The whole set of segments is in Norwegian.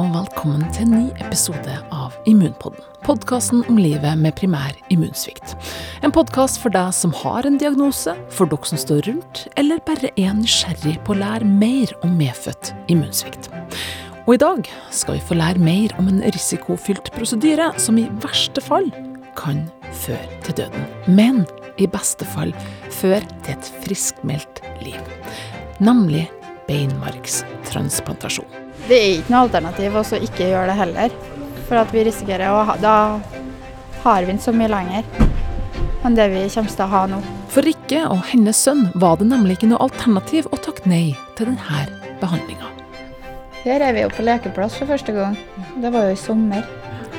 og velkommen til en ny episode av Immunpodden. Podkasten om livet med primær immunsvikt. En podkast for deg som har en diagnose, for dere som står rundt, eller bare er nysgjerrig på å lære mer om medfødt immunsvikt. Og i dag skal vi få lære mer om en risikofylt prosedyre som i verste fall kan føre til døden. Men i beste fall føre til et friskmeldt liv. Nemlig beinmargstransplantasjon. Det er ikke noe alternativ å ikke gjøre det heller. For at vi risikerer å ha Da har vi den så mye lenger enn det vi kommer til å ha nå. For Rikke og hennes sønn var det nemlig ikke noe alternativ å takke nei til denne behandlinga. Her er vi jo på lekeplass for første gang. Det var jo i sommer.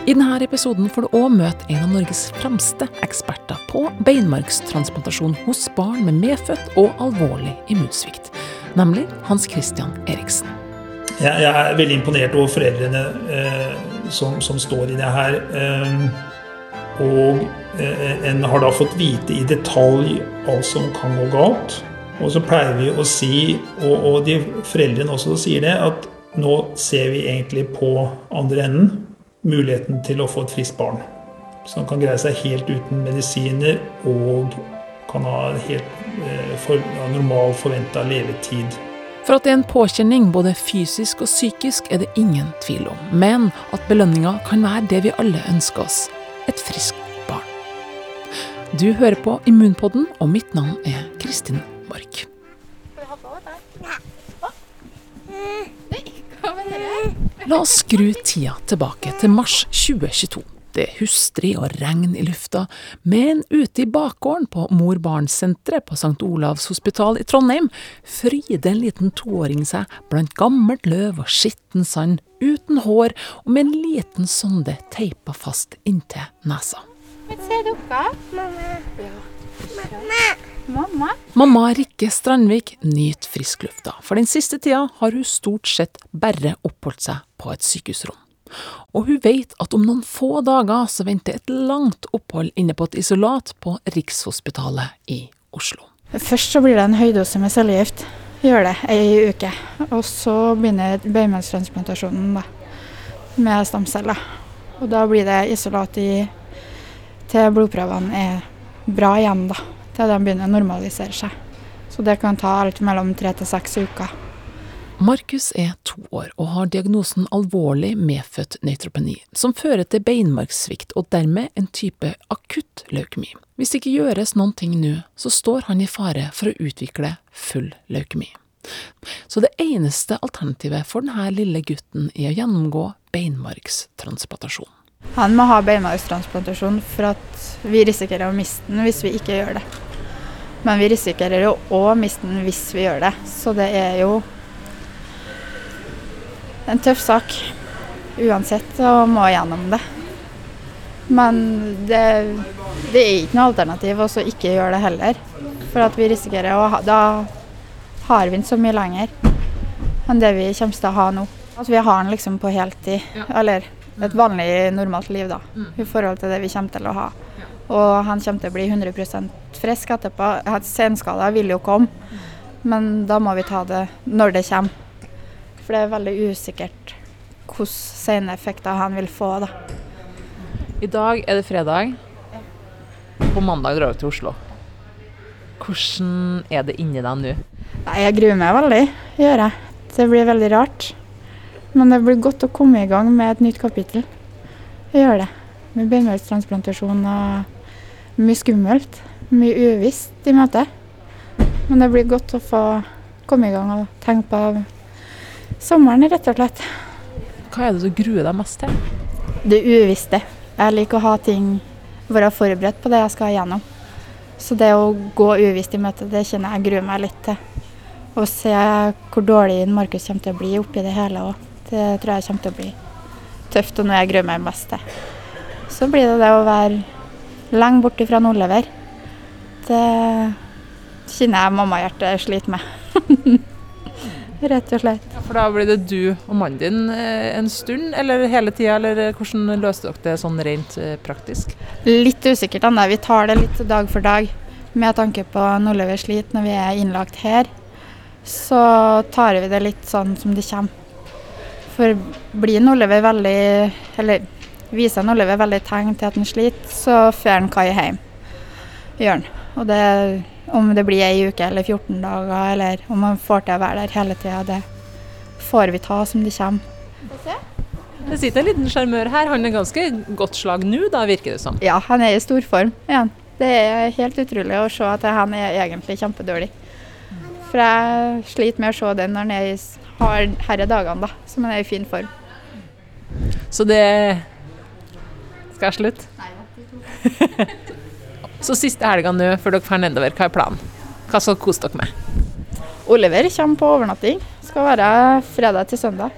I denne episoden får du òg møte en av Norges fremste eksperter på beinmargstransplantasjon hos barn med medfødt og alvorlig immunsvikt, nemlig Hans Christian Eriksen. Jeg, jeg er veldig imponert over foreldrene eh, som, som, står i det her. Eh, og eh, en har da fått vite i detalj alt som kan gå galt. Og så pleier vi å si, og, og de foreldrene også sier det, at nå ser vi egentlig på andre enden muligheten til å få et friskt barn. Som kan greie seg helt uten medisiner og kan ha helt eh, for, ja, normal forventa levetid. For at det er en påkjenning både fysisk og psykisk, er det ingen tvil om. Men at belønninga kan være det vi alle ønsker oss et friskt barn. Du hører på Immunpodden, og mitt navn er Kristin Mork. La oss skru tida tilbake til mars 2022. Det er hustrig og regn i lufta, men ute i bakgården på mor-barn-senteret på St. Olavs hospital i Trondheim fryder en liten toåring seg blant gammelt løv og skitten sand, uten hår og med en liten sonde teipa fast inntil nesa. Se dukka. Mamma. Ja. Mamma. Mamma. Mamma Rikke Strandvik nyter frisklufta, for den siste tida har hun stort sett bare oppholdt seg på et sykehusrom. Og hun vet at om noen få dager så venter et langt opphold inne på et isolat på Rikshospitalet i Oslo. Først så blir det en høydose med cellegift. Gjør det ei uke. Og så begynner beinmargstransplantasjonen da, med stamceller. Og da blir det isolat i, til blodprøvene er bra igjen, da. Til de begynner å normalisere seg. Så det kan ta alt mellom tre til seks uker. Markus er to år og har diagnosen alvorlig medfødt nøytropeni, som fører til beinmargssvikt og dermed en type akutt leukemi. Hvis det ikke gjøres noen ting nå, så står han i fare for å utvikle full leukemi. Så det eneste alternativet for denne lille gutten er å gjennomgå beinmargstransplantasjon. Han må ha beinmargstransplantasjon for at vi risikerer å miste den hvis vi ikke gjør det. Men vi risikerer jo å miste den hvis vi gjør det, så det er jo en tøff sak uansett, og må gjennom det. Men det, det er ikke noe alternativ å ikke gjøre det heller. For at vi risikerer å ha Da har vi den så mye lenger enn det vi kommer til å ha nå. At vi har den liksom på heltid. Ja. Eller et vanlig, normalt liv, da. Mm. I forhold til det vi kommer til å ha. Og han kommer til å bli 100 frisk etterpå. Senskader vil jo komme, men da må vi ta det når det kommer. For det er veldig usikkert hvilke seneffekter han vil få. da. I dag er det fredag. På mandag drar du til Oslo. Hvordan er det inni deg nå? Nei, Jeg gruer meg veldig, gjør jeg. Det blir veldig rart. Men det blir godt å komme i gang med et nytt kapittel. Jeg gjør det. Med beinmargstransplantasjon og mye skummelt. Mye uvisst i møte. Men det blir godt å få komme i gang og tenke på sommeren, rett og slett. Hva er det du gruer deg mest til? Det uvisste. Jeg liker å ha ting, være forberedt på det jeg skal igjennom. Så det å gå uvisst i møte, det kjenner jeg gruer meg litt til. Og se hvor dårlig Markus kommer til å bli oppi det hele òg. Det tror jeg kommer til å bli tøft, og noe jeg gruer meg mest til. Så blir det det å være lenge borte fra Nordlever. Det kjenner jeg mammahjertet sliter med. rett og slett. Ja, for da blir det du og mannen din eh, en stund, eller hele tida, eller eh, hvordan løste dere det sånn rent eh, praktisk? Litt usikkert ennå. Vi tar det litt dag for dag. Med tanke på Nordlever sliter når vi er innlagt her, så tar vi det litt sånn som det kommer. For blir Oliver veldig Eller viser Oliver veldig tegn til at han sliter, så får han Kai hjem. Gjør han. Og det, om det blir ei uke eller 14 dager, eller om man får til å være der hele tida, det får vi ta som det kommer. Det sitter en liten sjarmør her. Han er ganske godt slag nå, da virker det som. Ja, han er i storform igjen. Det er helt utrolig å se at han er egentlig kjempedårlig. For jeg sliter med å se det når han er i, har herre dagene, da, som han er i fin form. Så det skal jeg slutte? Så siste helga nå før dere drar nedover, hva er planen? Hva skal dere kose dere med? Oliver kommer på overnatting. Skal være fredag til søndag.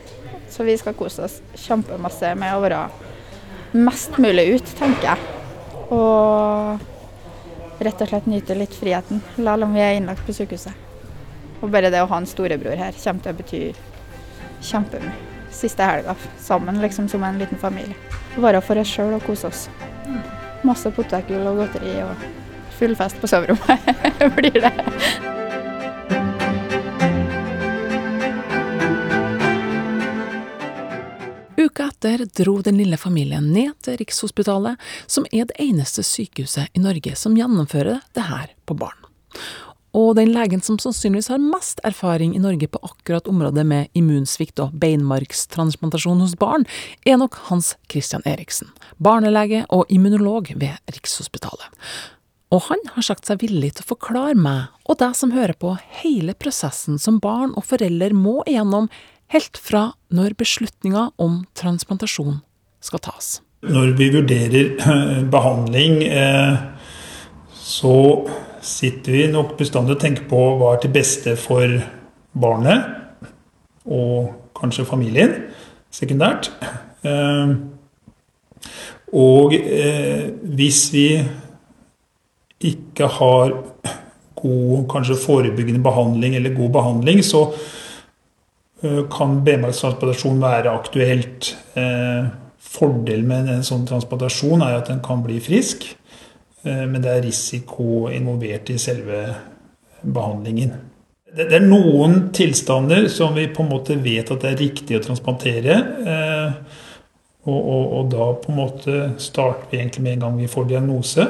Så vi skal kose oss kjempemasse med å være mest mulig ut, tenker jeg. Og rett og slett nyte litt friheten, selv om vi er innlagt på sykehuset. Og bare det å ha en storebror her kommer til å bety kjempemye. Siste helga sammen, liksom som en liten familie. Være for oss sjøl og kose oss. Masse potetgull og godteri og full fest på soverommet blir det. Uka etter dro den lille familien ned til Rikshospitalet, som er det eneste sykehuset i Norge som gjennomfører det her på barn. Og den legen som sannsynligvis har mest erfaring i Norge på akkurat området med immunsvikt og beinmargstransplantasjon hos barn, er nok Hans Christian Eriksen, barnelege og immunolog ved Rikshospitalet. Og han har sagt seg villig til å forklare meg og deg som hører på, hele prosessen som barn og foreldre må igjennom helt fra når beslutninga om transplantasjon skal tas. Når vi vurderer behandling, eh, så sitter vi nok bestandig og tenker på hva er til beste for barnet, og kanskje familien, sekundært. Eh, og eh, hvis vi ikke har god kanskje forebyggende behandling eller god behandling, så kan benmargstransplantasjon være aktuelt. Fordelen med en sånn transplantasjon er at den kan bli frisk, men det er risiko involvert i selve behandlingen. Det er noen tilstander som vi på en måte vet at det er riktig å transplantere. Og, og, og da på en måte starter vi egentlig med en gang vi får diagnose.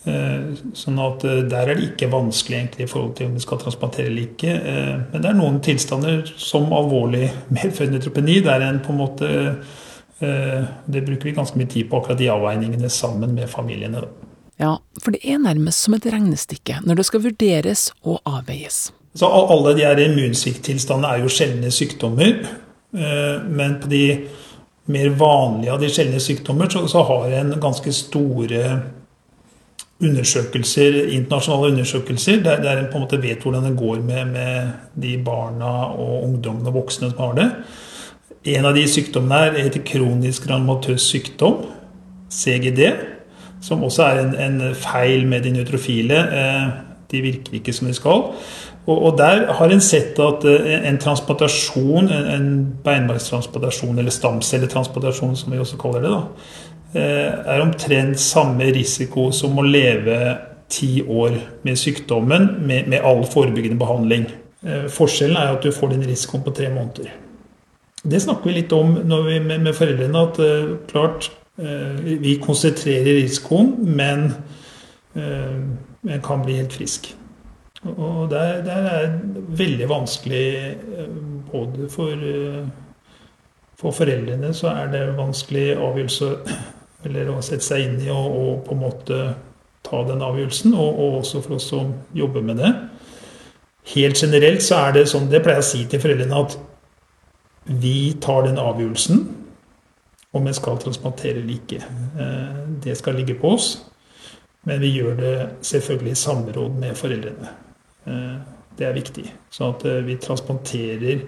Sånn at der er det ikke vanskelig egentlig i forhold til om vi skal transplantere eller ikke. Men det er noen tilstander som alvorlig medfødt neutropeni, der en på en måte Det bruker vi ganske mye tid på, akkurat de avveiningene sammen med familiene. Ja, for det er nærmest som et regnestykke når det skal vurderes og avveies. Så alle de her immunsvikttilstandene er jo sjeldne sykdommer. Men på de mer vanlige av de sjeldne sykdommer så, har en ganske store undersøkelser, internasjonale undersøkelser der, en på en måte vet hvordan det går med, med de barna og ungdommene og voksne som har det. En av de sykdommene her heter kronisk granulatøs sykdom, CGD, som også er en, en feil med de neutrofile. De virker ikke som de skal. Og, og der har en sett at en transplantasjon, en, en beinmargstransplantasjon, eller stamcelletransplantasjon som vi også kaller det, da, er omtrent samme risiko som å leve ti år med sykdommen med, med all forebyggende behandling. Forskjellen er at du får den risikoen på tre måneder. Det snakker vi litt om vi, med, med, foreldrene. At uh, klart vi konsentrerer risikoen, men uh, en kan bli helt frisk. Og det er veldig vanskelig både for, for foreldrene så er det vanskelig avgjørelse eller å sette seg inn i og, og på en måte ta den avgjørelsen, og, og, også for oss som jobber med det. Helt generelt så er det sånn, det pleier jeg å si til foreldrene, at vi tar den avgjørelsen om en skal transplantere eller ikke. Det skal ligge på oss, men vi gjør det selvfølgelig i samråd med foreldrene. Det er viktig. Så at vi transplanterer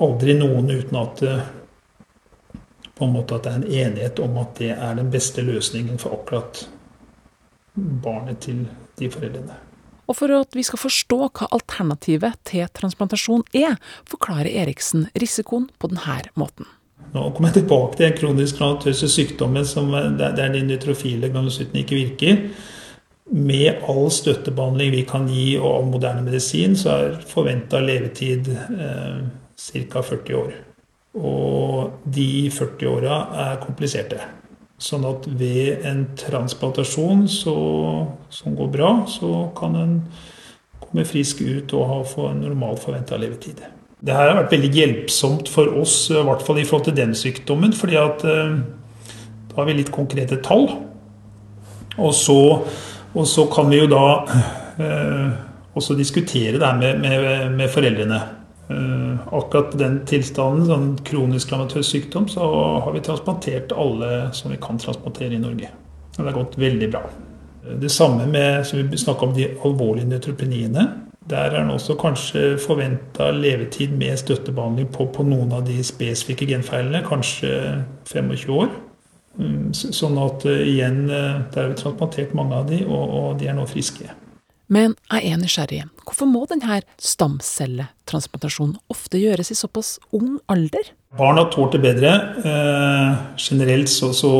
aldri noen uten at en måte at det er en enighet om at det er den beste løsningen for akkurat barnet til de foreldrene. Og for at vi skal forstå hva alternativet til transplantasjon er, forklarer Eriksen risikoen på denne måten. Nå kommer jeg tilbake til den kronisk granatøse sykdommen som der de neutrofile granulocytene ikke virker. Med all støttebehandling vi kan gi og all moderne medisin, så er forventa levetid eh, ca. 40 år. Og de 40 åra er kompliserte. Sånn at ved en transplantasjon så, som går bra, så kan en komme frisk ut og få en normalt forventa levetid. Det her har vært veldig hjelpsomt for oss, i hvert fall i forhold til den sykdommen. fordi at eh, da har vi litt konkrete tall. Og så, og så kan vi jo da eh, også diskutere det her med, med, med foreldrene. Eh, akkurat den tilstanden, sånn kronisk lamatøs sykdom, så har vi transplantert alle som vi kan transplantere i Norge. Og det har gått veldig bra. Det samme med som vi snakka om de alvorlige neutropeniene. Der er det også kanskje forventa levetid med støttebehandling på, på, noen av de spesifikke genfeilene, kanskje 25 år. Mm, sånn at eh, igjen, eh, der har vi transplantert mange av de, og, og de er nå friske. Men jeg er nysgjerrig. Hvorfor må denne stamcelletransplantasjonen ofte gjøres i såpass ung alder? Barna tålt det bedre. Eh, generelt så, så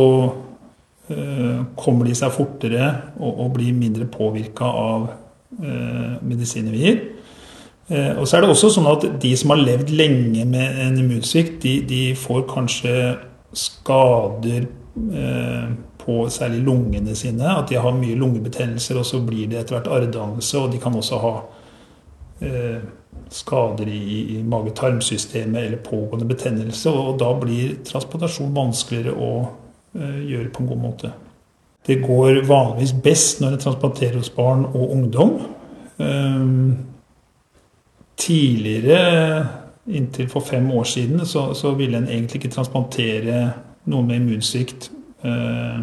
eh, kommer de seg fortere og, og blir mindre påvirka av medisiner vi gir. Eh, og så er det også sånn at de som har levd lenge med en immunsvikt, de, de får kanskje skader eh, på særlig lungene sine. At de har mye lungebetennelser, og så blir det etter hvert arrdannelse. Og de kan også ha eh, skader i, i mage-tarmsystemet eller pågående betennelse. Og da blir transplantasjon vanskeligere å eh, gjøre på en god måte. Det går vanligvis best når en transplanterer hos barn og ungdom. Eh, tidligere, inntil for fem år siden, så, så ville en egentlig ikke transplantere noen med immunsvikt eh,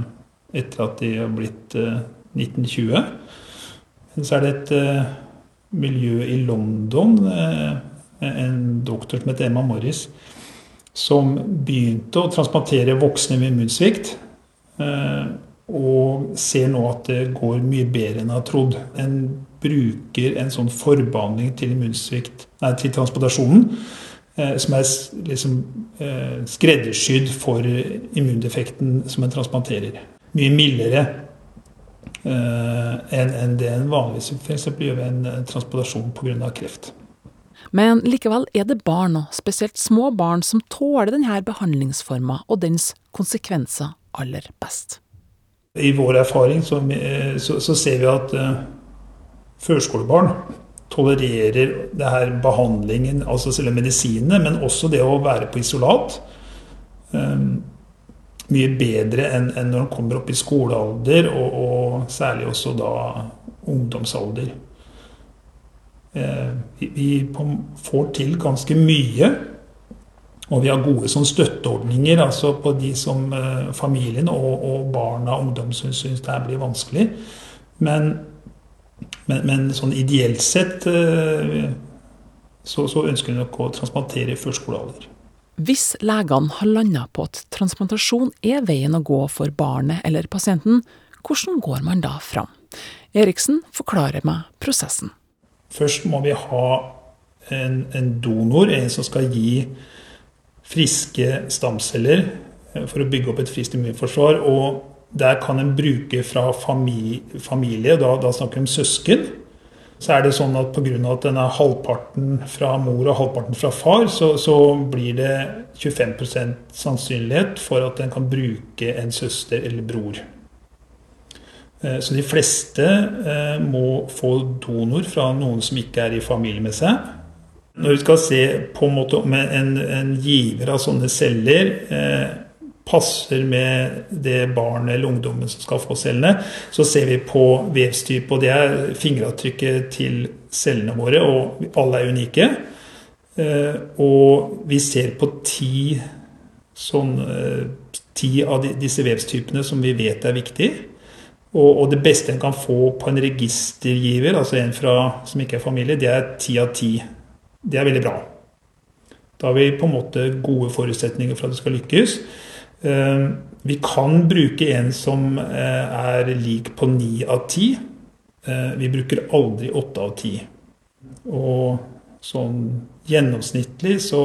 etter at de har blitt 1920. Eh, Men så er det et eh, miljø i London, en doktor som heter Emma Morris, som begynte å transplantere voksne med immunsvikt. Og ser nå at det går mye bedre enn jeg har trodd. En bruker en sånn forbehandling til immunsvikt, nei, til transplantasjonen som er liksom skreddersydd for immundefekten som en transplanterer mye mildere eh, enn det en vanligvis f.eks. gjør ved en eh, transplantasjon pga. kreft. Men likevel er det barn, og spesielt små barn, som tåler denne behandlingsforma og dens konsekvenser aller best. I vår erfaring så, så, så ser vi at uh, førskolebarn tolererer det her behandlingen, altså selve medisinene, men også det å være på isolat. Um, mye bedre enn, enn når de kommer opp i skolealder, og, og særlig også da ungdomsalder. Eh, vi, vi får til ganske mye. Og vi har gode sånn støtteordninger altså på de som eh, familien og, og barna og ungdom syns, syns det blir vanskelig. Men, men, men, sånn ideelt sett eh, så, så ønsker vi nok å transplantere i førskolealder. Hvis legene har landa på at transplantasjon er veien å gå for barnet eller pasienten, hvordan går man da fram? Eriksen forklarer meg prosessen. Først må vi ha en, en donor, en som skal gi friske stamceller eh, for å bygge opp et friskt immunforsvar. Og der kan en bruke fra familie, da, da snakker vi om søsken så er det sånn at pga. at den er halvparten fra mor og halvparten fra far, så, så blir det 25% sannsynlighet for at en kan bruke en søster eller bror. Eh, så de fleste eh, må få donor fra noen som ikke er i familie med seg. Når vi skal se på en måte om en, en giver av sånne celler eh, passer med det barnet eller ungdommen som skal få cellene, så ser vi på vevstype. Og det er fingeravtrykket til cellene våre, og alle er unike. Eh, og vi ser på ti, sånn, eh, ti av disse vevstypene som vi vet er viktige. Og, det beste en kan få på en registergiver, altså en fra, som ikke er familie, det er ti av ti. Det er veldig bra. Da har vi på en måte gode forutsetninger for at det skal lykkes. Eh, vi kan bruke en som eh, er lik på ni av ti. Eh, vi bruker aldri åtte av ti. Og sånn gjennomsnittlig så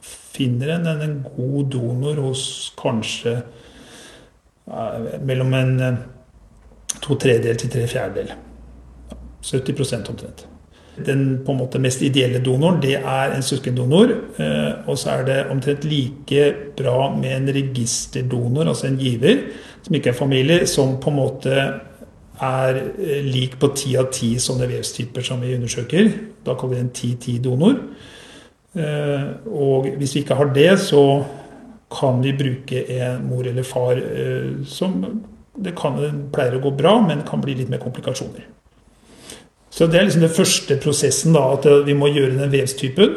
finner en en god donor hos kanskje mellom en to tredjedel til tre fjerdedel. 70% omtrent. Den på en måte mest ideelle donoren det er en søskendonor. Og så er det omtrent like bra med en registerdonor, altså en giver, som ikke er familie, som på en måte er lik på ti av ti sånne vevstyper som vi undersøker. Da kaller vi det en 10-10-donor. Og hvis vi ikke har det, så kan vi bruke en mor eller far som det, kan, pleier å gå bra, men kan bli litt mer komplikasjoner. Så det er liksom den første prosessen, da, at vi må gjøre den vevstypen.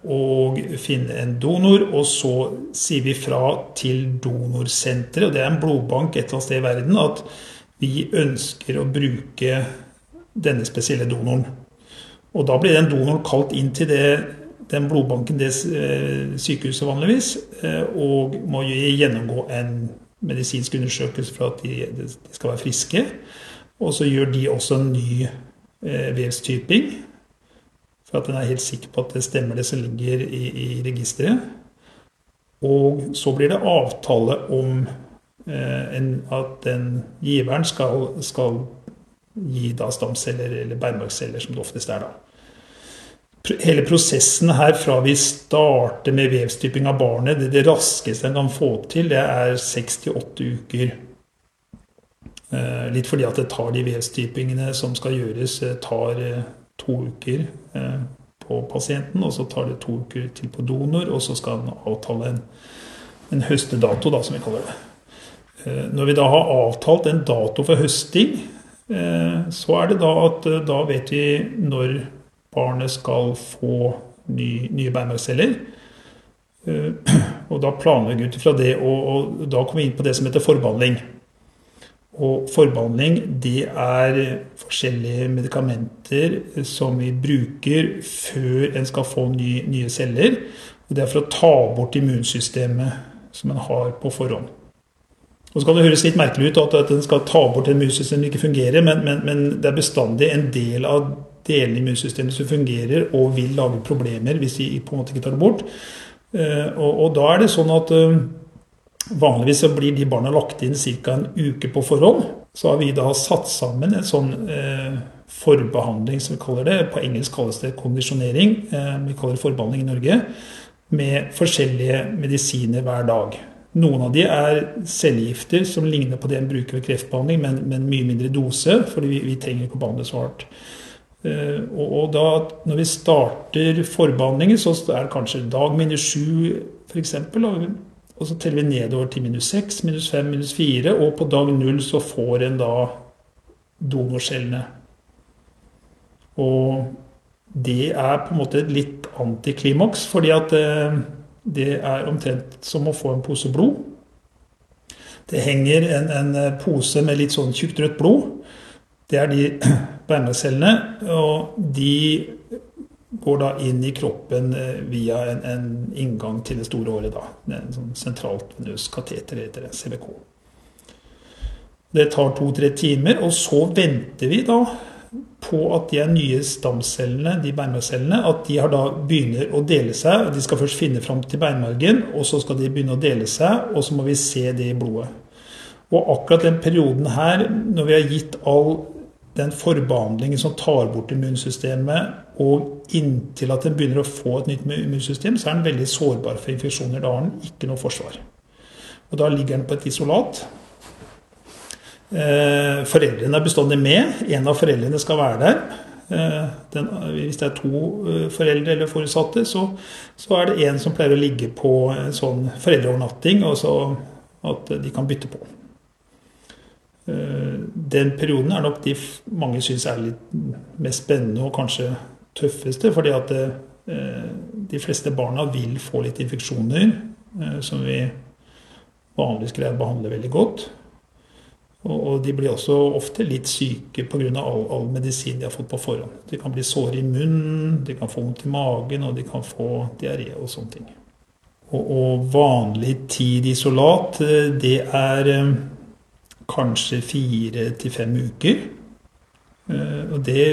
Og finne en donor, og så sier vi fra til donorsenteret, og det er en blodbank et eller annet sted i verden, at vi ønsker å bruke denne spesielle donoren. Og da blir den donoren kalt inn til det, den blodbanken, det eh, sykehuset vanligvis, eh, og må gjennomgå en medisinsk undersøkelse for at de, de skal være friske. Og så gjør de også en ny vevstyping. For at en er helt sikker på at det stemmer, det som ligger i, i registeret. Og så blir det avtale om eh, en, at den giveren skal, skal gi da stamceller eller bærmarksceller, som det oftest er da hele prosessen her fra vi starter med vevstyping av barnet, det, det raskeste en kan få til, det er 6-8 uker. Eh, litt fordi at det tar de vevstypingene som skal gjøres, eh, tar eh, to uker på pasienten. Og så tar det to uker til på donor, og så skal en avtale en, en høstedato, da, som vi kaller det. Når vi da har avtalt en dato for høsting, så er det da at da vet vi når barnet skal få ny, nye beinmargceller. Eh, og da planlegger vi ut ifra det, og, og, da kommer vi inn på det som heter forbehandling. Og forbehandling det er forskjellige medikamenter som vi bruker før en skal få nye, nye celler. Og det er for å ta bort immunsystemet som en har på forhånd. Og så kan det høres litt merkelig ut at en skal ta bort et immunsystem som ikke fungerer, men, men, men det er bestandig en del av delene i immunsystemet som fungerer og vil lage problemer hvis vi på en måte ikke tar det bort. Eh, og, og da er det sånn at eh, vanligvis så blir de barna lagt inn ca. en uke på forhånd. Så har vi da satt sammen en sånn eh, forbehandling, som vi kaller det. På engelsk kalles det kondisjonering. Eh, vi kaller det forbehandling i Norge. Med forskjellige medisiner hver dag. Noen av de er cellegifter som ligner på det en bruker ved kreftbehandling, men, men mye mindre dose, fordi vi, vi trenger ikke å behandle så hardt. Eh, og da, når vi starter forbehandlingen, så er det kanskje dag minus sju f.eks. Og så teller vi nedover til minus 6, minus 5, minus 4, Og på dag 0 så får en da donorcellene. Og det er på en måte et litt antiklimaks, fordi at eh, det er omtrent som å få en pose blod. Det henger en, en pose med litt sånn tjukt rødt blod. Det er de beinmargcellene, og de går da inn i kroppen eh, via en, en inngang til det store året. da. En sånn sentralt venøs kateter, heter det, CVK. Det tar to-tre timer, og så venter vi da på at de nye stamcellene, de beinmargcellene, at de har da begynner å dele seg. De skal først finne fram til beinmargen, og så skal de begynne å dele seg, og så må vi se det i blodet. Og akkurat den perioden her, når vi har gitt all den forbehandlingen som tar bort immunsystemet, og inntil at den begynner å få et nytt immunsystem, så er den veldig sårbar for infeksjoner. Da har den ikke noe forsvar. Og da ligger den på et isolat. Eh, foreldrene er bestandig med. En av foreldrene skal være der. Eh, den, hvis det er to eh, foreldre eller foresatte, så, så, er det en som pleier å ligge på en sånn foreldreovernatting, og så at de kan bytte på. Eh, den perioden er nok de mange syns er litt mest spennende og kanskje tøffeste. Fordi at eh, de fleste barna vil få litt infeksjoner eh, som vi vanligvis greier å behandle veldig godt. Og de blir også ofte litt syke pga. All, all medisin de har fått på forhånd. De kan bli såre i munnen, de kan få vondt i magen, og de kan få diaré og sånne ting. Og, og vanlig tid isolat, det er kanskje fire til fem uker. Eh, og det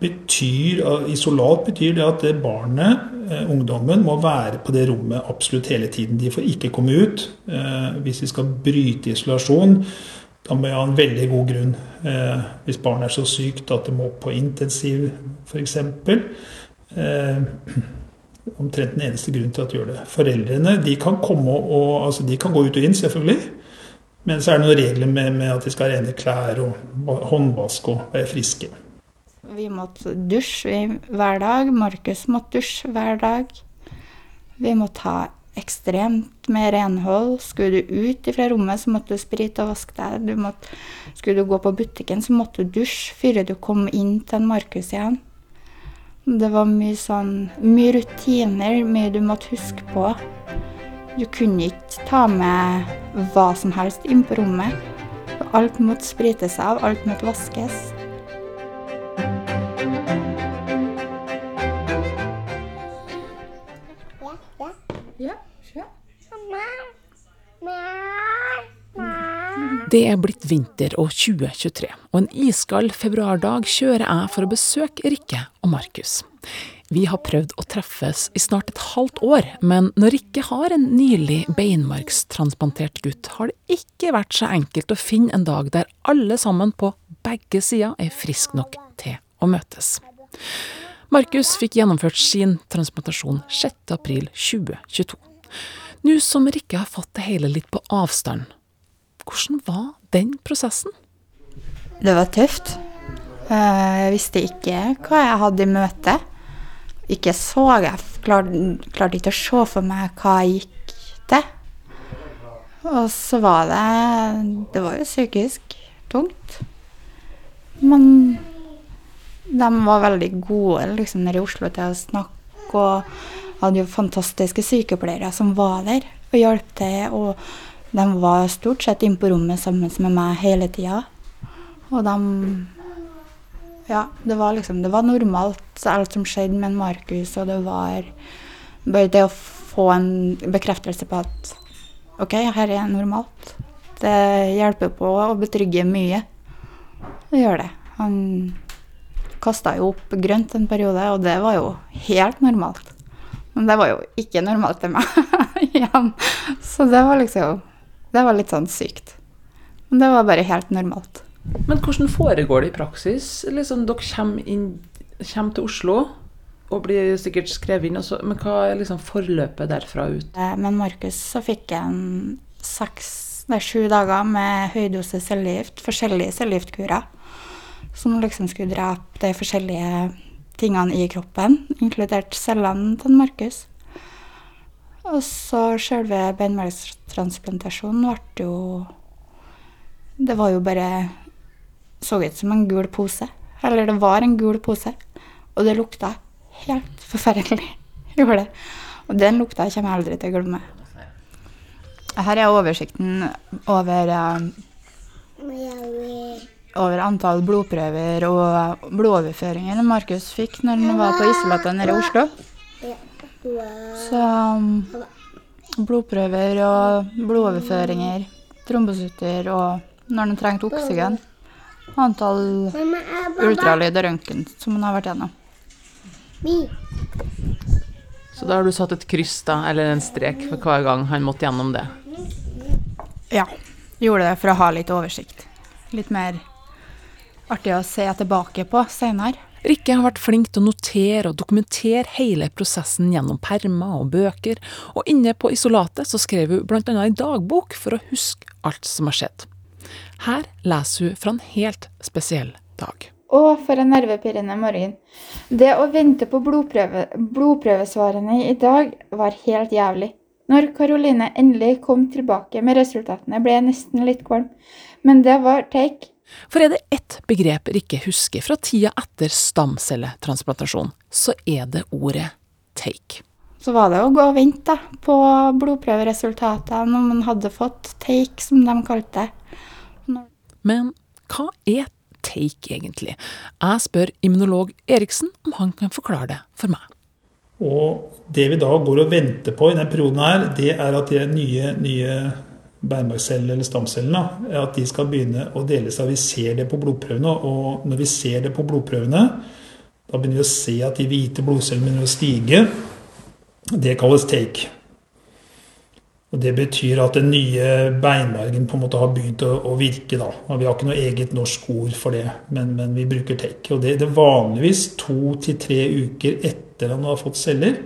betyr, Isolat betyr det at det barnet, eh, ungdommen, må være på det rommet absolutt hele tiden. De får ikke komme ut. Eh, hvis vi skal bryte isolasjon, Da må jeg ha en veldig god grunn. Hvis barnet er så sykt at det må på intensiv, f.eks. Eh, omtrent den eneste grunnen til at de gjør det. Foreldrene de kan komme og, altså de kan gå ut og inn, selvfølgelig. Men så er det noen regler med, med at de skal ha rene klær og håndvask og være friske. Vi måtte dusje hver dag. Markus måtte dusje hver dag. Vi måtte ha ekstremt med renhold. Skulle du ut fra rommet, så måtte du sprite og vaske deg. Du måtte, skulle du gå på butikken, så måtte du dusje før du kom inn til Markus igjen. Det var mye sånn Mye rutiner, mye du måtte huske på. Du kunne ikke ta med hva som helst inn på rommet. Alt måtte sprites av, alt måtte vaskes. Det er blitt vinter og 2023, og en iskald februardag kjører jeg for å besøke Rikke og Markus. Vi har prøvd å treffes i snart et halvt år, men når Rikke har en nylig beinmarkstransplantert gutt, har det ikke vært så enkelt å finne en dag der alle sammen på begge sider er friske nok til å møtes. Markus fikk gjennomført sin transplantasjon 6.4.2022. Nå som Rikke har fått det hele litt på avstand, hvordan var den prosessen? Det var tøft. Eh, jeg visste ikke hva jeg hadde i møte. Ikke så jeg klarte, klarte ikke å se for meg hva jeg gikk til. Og så var det Det var jo psykisk tungt. Men de var veldig gode liksom, nede i Oslo til å snakke, og hadde jo fantastiske sykepleiere som var der og hjalp til. og de var stort sett inne på rommet sammen med meg hele tida. Og de Ja, det var liksom Det var normalt, alt som skjedde med Markus, og det var bare det å få en bekreftelse på at OK, her er normalt. Det hjelper på å betrygge mye. Det gjør det. Han kasta jo opp grønt en periode, og det var jo helt normalt. Men det var jo ikke normalt til meg igjen. Så det var liksom det var litt sånn sykt. Men det var bare helt normalt. Men hvordan foregår det i praksis? Liksom, dere kommer, inn, kommer til Oslo og blir sikkert skrevet inn, også, men hva er liksom forløpet derfra ut? Med men Markus så fikk han seks, nei, sju dager med høydose cellegift, forskjellige cellegiftkurer, som liksom skulle drepe de forskjellige tingene i kroppen, inkludert cellene til Markus. Og så sjølve beinmargstransplantasjonen ble jo Det var jo bare Så ut som en gul pose. Eller det var en gul pose. Og det lukta helt forferdelig. Gjorde det. Og den lukta kommer jeg aldri til å glemme. Her er oversikten over uh, over antall blodprøver og blodoverføringer Markus fikk når han var på isolatet nede i Oslo. Så um, blodprøver og blodoverføringer, trombocytter og når den trengte oksygen. Antall ultralyd og røntgen som han har vært gjennom. Så da har du satt et kryss, da, eller en strek for hver gang han måtte gjennom det? Ja. Gjorde det for å ha litt oversikt. Litt mer artig å se tilbake på seinere. Rikke har vært flink til å notere og dokumentere hele prosessen gjennom permer og bøker, og inne på isolatet så skrev hun bl.a. en dagbok for å huske alt som har skjedd. Her leser hun fra en helt spesiell dag. Å, for en nervepirrende morgen. Det å vente på blodprøve, blodprøvesvarene i dag var helt jævlig. Når Karoline endelig kom tilbake med resultatene, ble jeg nesten litt kvalm. Men det var take for er det ett begrep Rikke husker fra tida etter stamcelletransplantasjon, så er det ordet take. Så var det å gå og vente på blodprøveresultatene om man hadde fått take, som de kalte det. Men hva er take egentlig? Jeg spør immunolog Eriksen om han kan forklare det for meg. Og det vi da går og venter på i denne perioden her, det er at de nye, nye beinmargcellene eller stamcellene, at de skal begynne å dele seg. Vi ser det på blodprøvene, og når vi ser det på blodprøvene, da begynner vi å se at de hvite blodcellene begynner å stige. Det kalles take. Og Det betyr at den nye beinmargen på en måte har begynt å, å virke. da. Og Vi har ikke noe eget norsk ord for det, men, men vi bruker take. Og det, det er vanligvis to til tre uker etter at man har fått celler,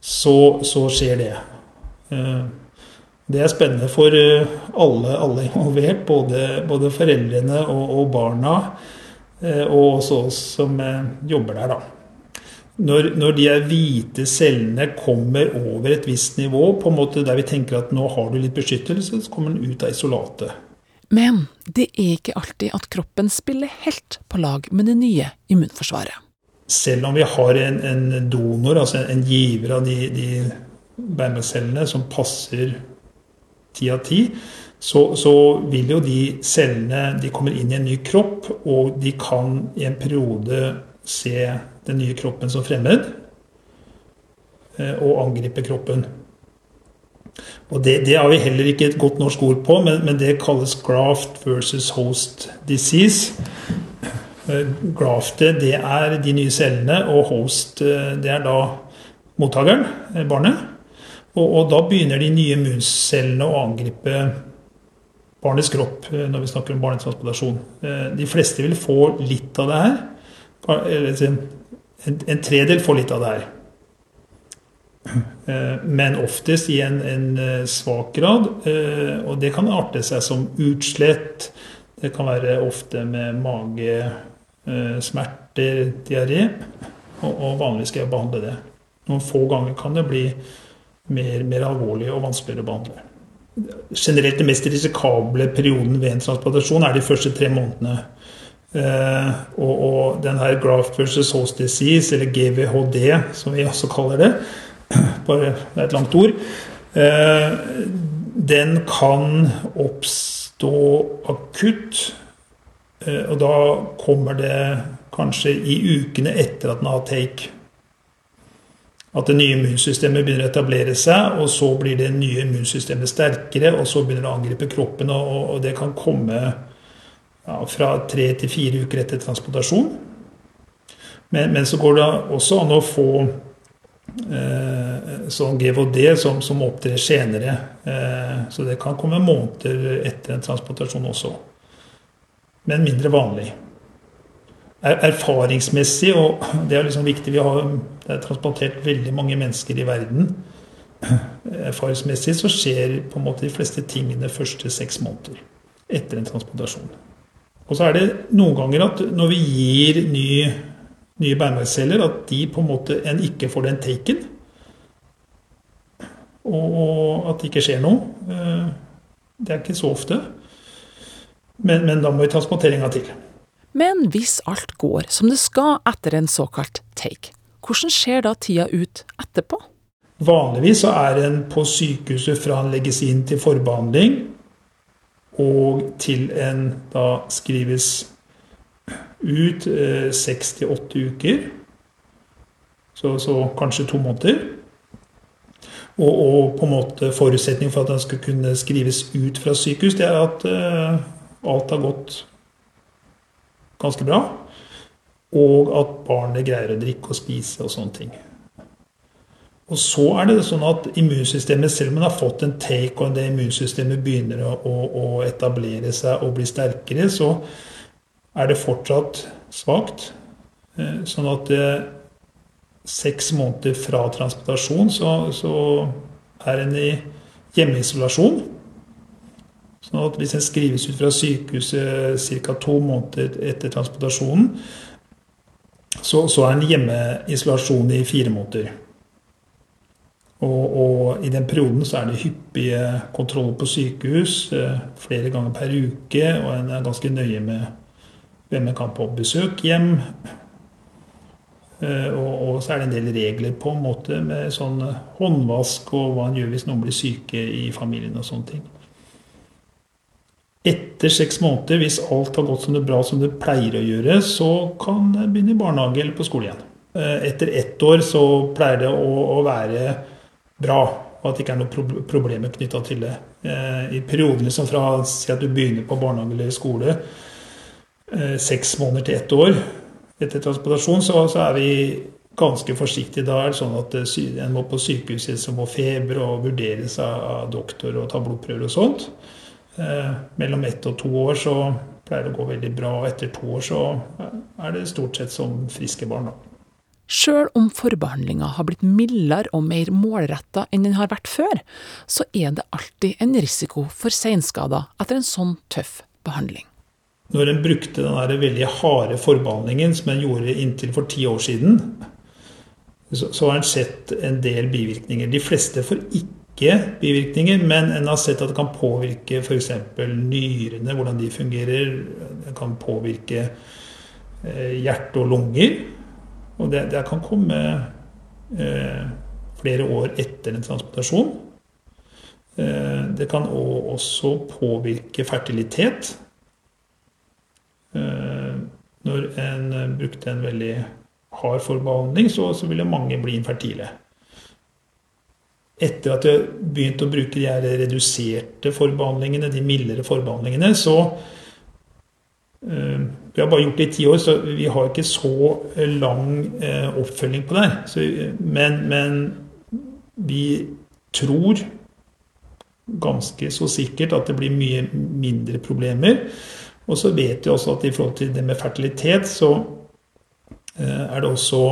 så, så skjer det. Uh, det er spennende for eh, alle, alle involvert, både, både foreldrene og, og, barna, eh, og også oss som eh, jobber der. da. Når, når, de hvite cellene kommer over et visst nivå, på en måte der vi tenker at nå har du litt beskyttelse, så kommer den ut av isolatet. Men det er ikke alltid at kroppen spiller helt på lag med det nye immunforsvaret. Selv om vi har en, en donor, altså en, giver av de, de som passer ti av ti, så, så, vil jo de cellene de kommer inn i en ny kropp, og de kan i en periode se den nye kroppen som fremmed eh, og angripe kroppen. Og det, det, har vi heller ikke et godt norsk ord på, men, men det kalles graft versus host disease. Eh, graftet, det er de nye cellene, og host, eh, det er da mottakeren, barnet. Og, og, da begynner de nye immuncellene å angripe barnets kropp eh, når vi snakker om barnetransplantasjon. Eh, de fleste vil få litt av det her. En, en tredel får litt av det her. Eh, men oftest i en, en svak grad. Og det kan arte seg som utslett. Det kan være ofte med magesmerter, diaré. Og, og vanligvis skal jeg behandle det. Noen få ganger kan det bli mer, mer alvorlig og vanskeligere å behandle. Generelt den mest risikable perioden ved en transplantasjon er de første tre månedene. Eh, og, og den her graft versus host disease, eller GVHD, som vi også kaller det, bare det er et langt ord, eh, den kan oppstå akutt. Eh, og da kommer det kanskje i ukene etter at den har take at det nye immunsystemet begynner å etablere seg, og så blir det nye immunsystemet sterkere, og så begynner det å angripe kroppen. Og, og det kan komme ja, fra tre til fire uker etter transplantasjon. Men, men, så går det også an å få eh, sånn GVD som, som opptrer senere. Eh, så det kan komme måneder etter en transplantasjon også. Men mindre vanlig erfaringsmessig, og det er liksom viktig Vi har det er transportert veldig mange mennesker i verden. Erfaringsmessig så skjer på en måte de fleste tingene første seks måneder etter en transplantasjon. Og så er det noen ganger at når vi gir nye, nye beinmargsceller, at de på en måte en ikke får den taken. Og at det ikke skjer noe. Eh, det er ikke så ofte. Men, men da må vi gang til. Men hvis alt går som det skal etter en såkalt take, hvordan ser da tida ut etterpå? Vanligvis så er en på sykehuset fra en legges inn til forbehandling og til en da skrives ut eh, seks til åtte uker. Så, så, kanskje to måneder. Og, og, på en måte forutsetning for at den skal kunne skrives ut fra sykehus, det er at uh, alt har gått ganske bra. Og at barnet greier å drikke og spise og sånne ting. Og så er det sånn at immunsystemet, selv om man har fått en take, og det immunsystemet begynner å, å, etablere seg og bli sterkere, så er det fortsatt svakt. Eh, sånn at det, seks måneder fra transplantasjon så, så er en i hjemmeisolasjon. Sånn at hvis en skrives ut fra sykehuset ca. to måneder etter transportasjonen, så, så er en hjemmeisolasjon i fire måneder. Og, og, i den perioden så er det hyppige kontroller på sykehus eh, flere ganger per uke, og en er ganske nøye med hvem en kan på besøk hjem. Eh, og, og, så er det en del regler på en måte med sånn håndvask og hva en gjør hvis noen blir syke i familien og sånne ting. Etter seks måneder, hvis alt har gått som det bra som det pleier å gjøre, så kan det begynne i barnehage eller på skole igjen. Eh, etter ett år så pleier det å, å være bra, og at det ikke er noen problemer knytta til det. Eh, I perioden liksom fra si at du begynner på barnehage eller skole, eh, seks måneder til ett år etter transportasjon, så, så er vi ganske forsiktige. Da er det sånn at en må på sykehuset som må feber og vurderes av doktor og ta blodprøver og sånt. Eh, mellom ett og to år så pleier det å gå veldig bra, og etter to år så er det stort sett som friske barn. da. Sjøl om forbehandlinga har blitt mildere og mer målretta enn den har vært før, så er det alltid en risiko for seinskader etter en sånn tøff behandling. Når en brukte den veldig harde forbehandlingen som en gjorde inntil for ti år siden, så, så har en sett en del bivirkninger. De fleste får ikke bivirkninger, men en har sett at det kan påvirke f.eks. nyrene, hvordan de fungerer. Det kan påvirke eh, hjerte og lunger. Og det, det kan komme eh, flere år etter en transportasjon. Eh, det kan også påvirke fertilitet. Eh, når en eh, brukte en veldig hard forbehandling, så, så ville mange bli infertile. Etter at jeg begynte å bruke de her reduserte forbehandlingene, de mildere forbehandlingene, så uh, Vi har bare gjort det i ti år, så vi har ikke så lang uh, oppfølging på det. Så, men, men, vi tror ganske så sikkert at det blir mye mindre problemer. Og så vet vi også at i forhold til det med fertilitet, så eh, er det også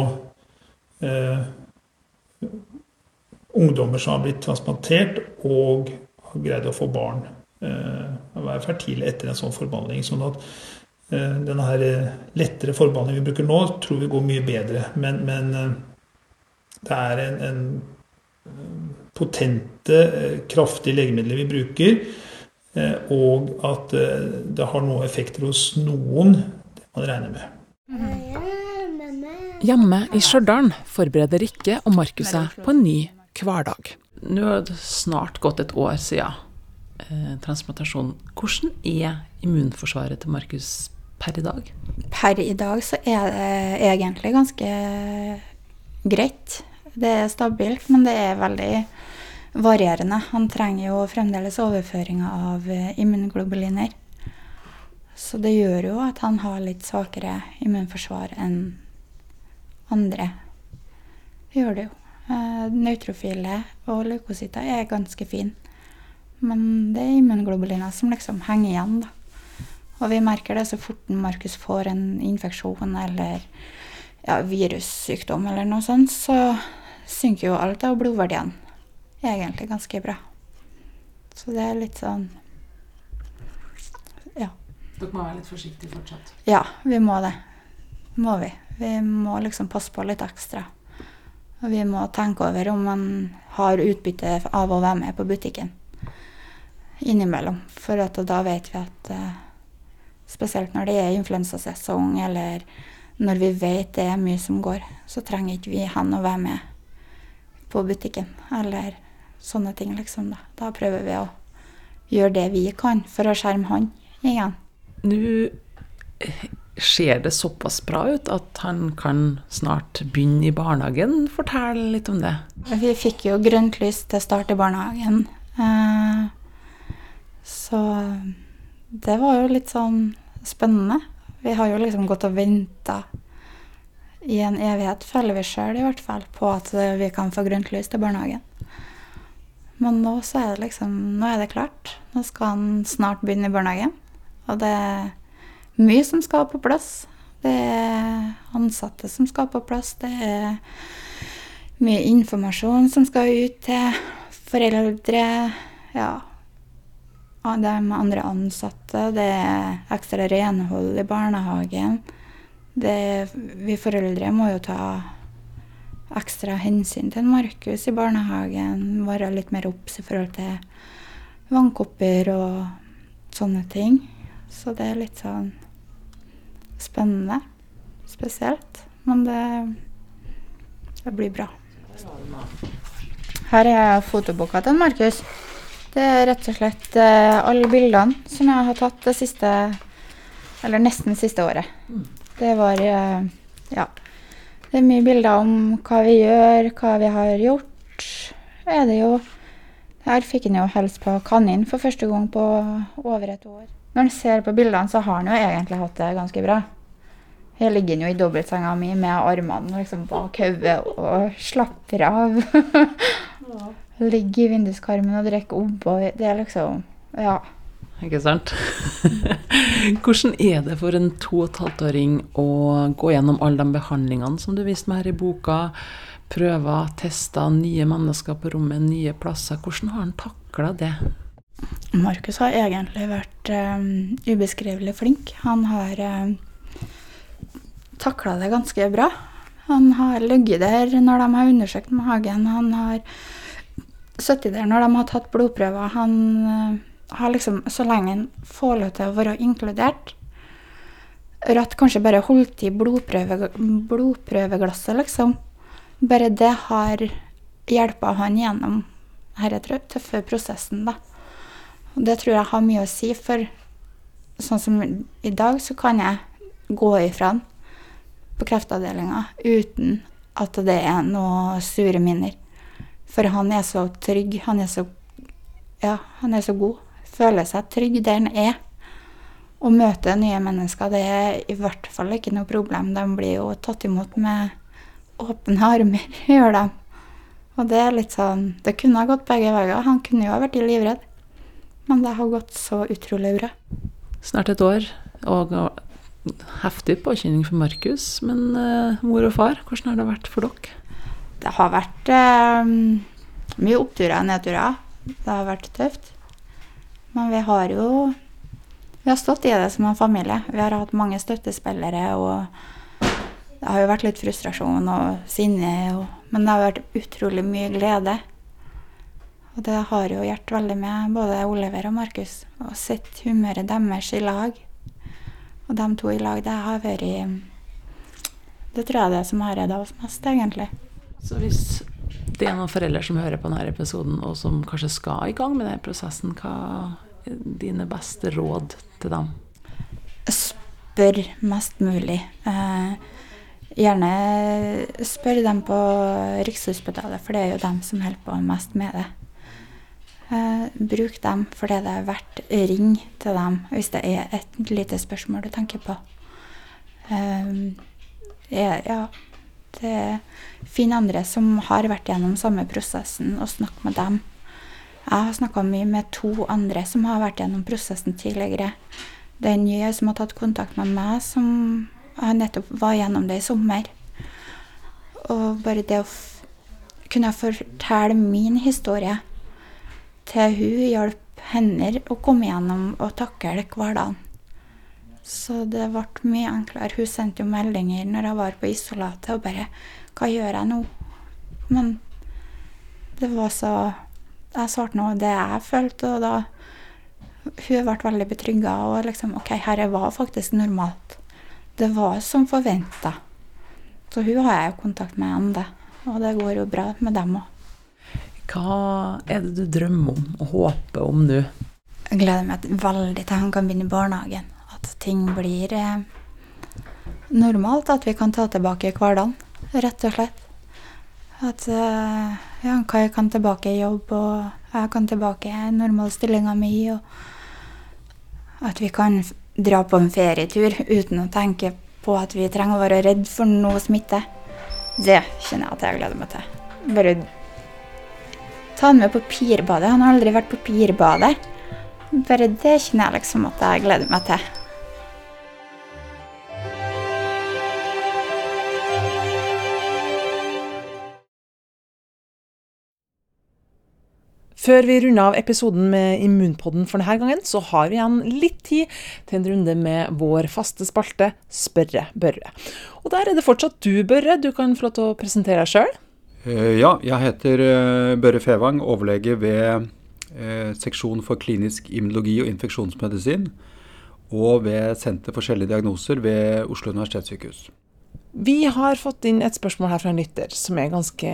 ungdommer som har blitt transplantert og har greid å få barn. Eh, å være fertile etter en sånn forbehandling. Sånn at eh, denne her eh, lettere forbehandlingen vi bruker nå, tror vi går mye bedre. Men, men det er en, en potente, kraftige legemidler vi bruker Eh, og at det har noen effekter hos noen, det man regner med. Hjemme i Stjørdal forbereder Rikke og Markus seg på en ny hverdag. Nå har det snart gått et år siden eh, transplantasjonen. Hvordan er immunforsvaret til Markus per i dag? Per i dag så er det egentlig ganske greit. Det er stabilt, men det er veldig varierende. Han trenger jo fremdeles overføringer av eh, immunglobuliner. Så det gjør jo at han har litt svakere immunforsvar enn andre. Det gjør det jo. Eh, Nøytrofile og leukocytter er ganske fine. Men det er immunglobuliner som liksom henger igjen, da. Og vi merker det så fort Markus får en infeksjon eller ja, virussykdom eller noe sånt, så synker jo alt av blodverdiene egentlig ganske bra. Så det er litt sånn Ja. Dere må være litt forsiktige fortsatt? Ja, vi må det. Må vi. Vi må liksom passe på litt ekstra. Og vi må tenke over om man har utbytte av å være med på butikken innimellom. For da vet vi at uh, spesielt når det er influensasesong, eller når vi vet det er mye som går, så trenger ikke vi hen å være med på butikken. Eller sånne ting, liksom. Da. da prøver vi å gjøre det vi kan for å skjerme han igjen. Nå ser det såpass bra ut at han kan snart begynne i barnehagen. Fortell litt om det. Vi fikk jo grønt lys til start i barnehagen. Eh, så det var jo litt sånn spennende. Vi har jo liksom gått og venta i en evighet, føler vi sjøl i hvert fall, på at vi kan få grønt lys til barnehagen. Men nå så er det liksom Nå er det klart. Nå skal han snart begynne i barnehagen. Og det er mye som skal på plass. Det er ansatte som skal på plass. Det er mye informasjon som skal ut til foreldre. Ja. De andre ansatte. Det er ekstra renhold i barnehagen. Det, vi foreldre må jo ta ekstra hensyn til Markus i barnehagen. Være litt mer obs i forhold til vannkopper og sånne ting. Så det er litt sånn spennende. Spesielt. Men det, det blir bra. Her er fotoboka til Markus. Det er rett og slett uh, alle bildene som jeg har tatt det siste Eller nesten siste året. Det var uh, ja, det er mye bilder om hva vi gjør, hva vi har gjort. Er det jo Her fikk han jo hilse på kanin for første gang på over et år. Når en ser på bildene, så har han jo egentlig hatt det ganske bra. Jeg ligger jo i dobbeltsenga mi med armene liksom bak hodet og slapper av. Ligger i vinduskarmen og drikker O'boy. Det er liksom Ja. Ikke sant? Hvordan er det for en to og et halvt åring å gå gjennom alle de behandlingene som du viste meg her i boka? Prøver, tester, nye mennesker på rommet, nye plasser. Hvordan har han takla det? Markus har egentlig vært um, ubeskrivelig flink. Han har um, takla det ganske bra. Han har ligget der når de har undersøkt magen. Han har sittet der når de har tatt blodprøver. Han uh, har liksom, så lenge han får lov til å være inkludert Ratt kanskje bare holdt i blodprøve, blodprøveglasset, liksom. Bare det har hjelpa han gjennom denne tøffe prosessen, da. Og det tror jeg har mye å si, for sånn som i dag, så kan jeg gå ifra han på kreftavdelinga uten at det er noe sure minner. For han er så trygg, han er så Ja, han er så god føler seg trygg der han er. Å møte nye mennesker, det er i hvert fall ikke noe problem. De blir jo tatt imot med åpne armer, gjør de. Og det er litt sånn Det kunne ha gått begge veier. Han kunne jo ha vært livredd. Men det har gått så utrolig bra. Snart et år, og heftig påkjenning for Markus. Men uh, mor og far, hvordan har det vært for dere? Det har vært uh, mye oppturer og nedturer. Det har vært tøft. Men vi har jo Vi har stått i det som en familie. Vi har hatt mange støttespillere, og det har jo vært litt frustrasjon og sinne, og, men det har vært utrolig mye glede. Og det har jo hjulpet veldig med både Oliver og Markus. Å sette humøret deres i lag. Og de to i lag, det har vært Det tror jeg er det som har redda oss mest, egentlig. Så hvis det er noen foreldre som hører på denne episoden, og som kanskje skal i gang med denne prosessen, hva er dine beste råd til dem? Spør mest mulig. Eh, gjerne spør dem på Rikshospitalet, for det er jo dem som holder på mest med det. Eh, bruk dem for det det er verdt. Ring til dem hvis det er et lite spørsmål du tenker på. Eh, ja, det Finn andre som har vært gjennom samme prosessen, og snakk med dem. Jeg har snakka mye med to andre som har vært gjennom prosessen tidligere. Det er en nye som har tatt kontakt med meg, som nettopp var gjennom det i sommer. Og bare det å kunne fortelle min historie til hun hjalp henne å komme gjennom og takle hverdagen. Så det ble mye enklere. Hun sendte jo meldinger når jeg var på isolatet og bare Hva gjør jeg nå? Men det var så Jeg svarte nå det jeg følte, og da Hun ble veldig betrygga og liksom OK, dette var faktisk normalt. Det var som forventa. Så hun har jeg jo kontakt med ennå, og det går jo bra med dem òg. Hva er det du drømmer om og håper om nå? Jeg gleder meg veldig til han kan begynne i barnehagen at ting blir eh, normalt. At vi kan ta tilbake hverdagen, rett og slett. At eh, ja, Kai kan tilbake i jobb, og jeg kan tilbake i normalstillinga mi. Og at vi kan dra på en ferietur uten å tenke på at vi trenger å være redd for noe smitte. Det kjenner jeg at jeg gleder meg til. Bare ta han med på pirbadet. Han har aldri vært på pirbadet. Bare det kjenner jeg liksom at jeg gleder meg til. Før vi runder av episoden med Immunpodden for denne gangen, så har vi igjen litt tid til en runde med vår faste spalte Spørre Børre. Og der er det fortsatt du, Børre. Du kan få lov til å presentere deg sjøl. Eh, ja, jeg heter eh, Børre Fevang, overlege ved eh, seksjon for klinisk immunologi og infeksjonsmedisin. Og ved Senter for sjeldne diagnoser ved Oslo universitetssykehus. Vi har fått inn et spørsmål her fra en lytter som er ganske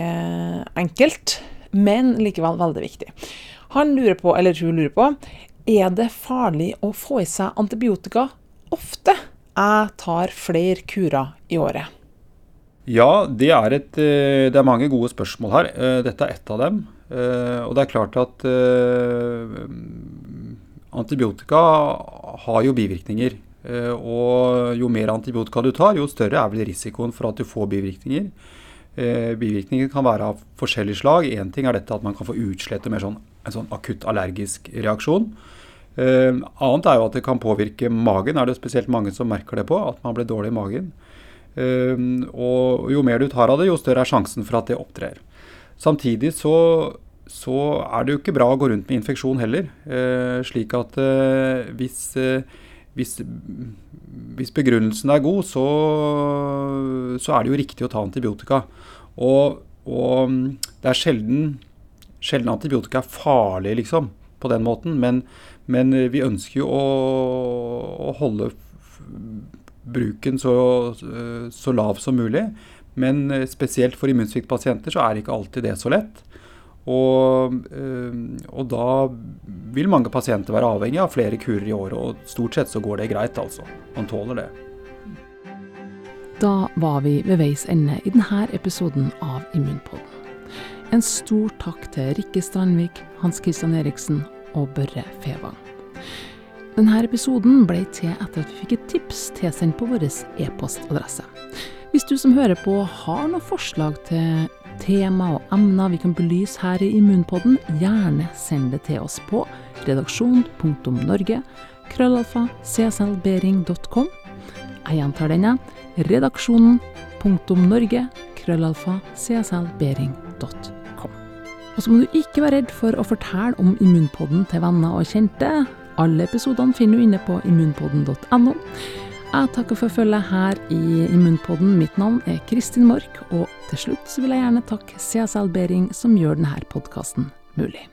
enkelt men likevel veldig viktig. Han lurer på, eller hun lurer på, er det farlig å få i seg antibiotika ofte? Jeg tar flere kurer i året. Ja, det er, et, eh, det er mange gode spørsmål her. Eh, dette er ett av dem. Eh, og det er klart at antibiotika har jo bivirkninger. Og jo mer antibiotika du tar, jo større er vel risikoen for at du får bivirkninger. Bivirkninger kan være av forskjellig slag. Én ting er dette at man kan få utslett og mer sånn, en sånn akutt allergisk reaksjon. Annet er jo at det kan påvirke magen. Er det spesielt mange som merker det på, at man blir dårlig i magen. Og jo mer du tar av det, jo større er sjansen for at det opptrer. Samtidig så, så er det jo ikke bra å gå rundt med infeksjon heller. slik at hvis hvis, hvis, begrunnelsen er god, så, så, er det jo riktig å ta antibiotika. Og, og det er sjelden, sjelden, antibiotika er farlig, liksom, på den måten. Men, men vi ønsker jo å, å holde bruken så, så, lav som mulig. Men spesielt for immunsviktpasienter så er ikke alltid det så lett. Og, eh, og, da vil mange pasienter være avhengig av flere kurer i året, og stort sett så går det greit, altså. Man tåler det. Da var vi ved veis ende i denne episoden av Immunpodden. En stor takk til Rikke Strandvik, Hans Christian Eriksen og Børre Fevang. Denne episoden ble til etter at vi fikk et tips tilsendt på vår e-postadresse. Hvis du som hører på har noen forslag til tema og emner vi kan belyse her i Immunpodden, gjerne send det til oss på redaksjon.norge krøllalfa cslbering.com. Jeg gjentar denne redaksjonen.norge krøllalfa cslbering.com. Og så må du ikke være redd for å fortelle om Immunpodden til venner og kjente. Alle episodene finner du inne på immunpodden.no. Jeg takker for følget her i Immunpodden. Mitt navn er Kristin Mork, og til slutt vil jeg gjerne takke CSL Behring, som gjør denne podkasten mulig.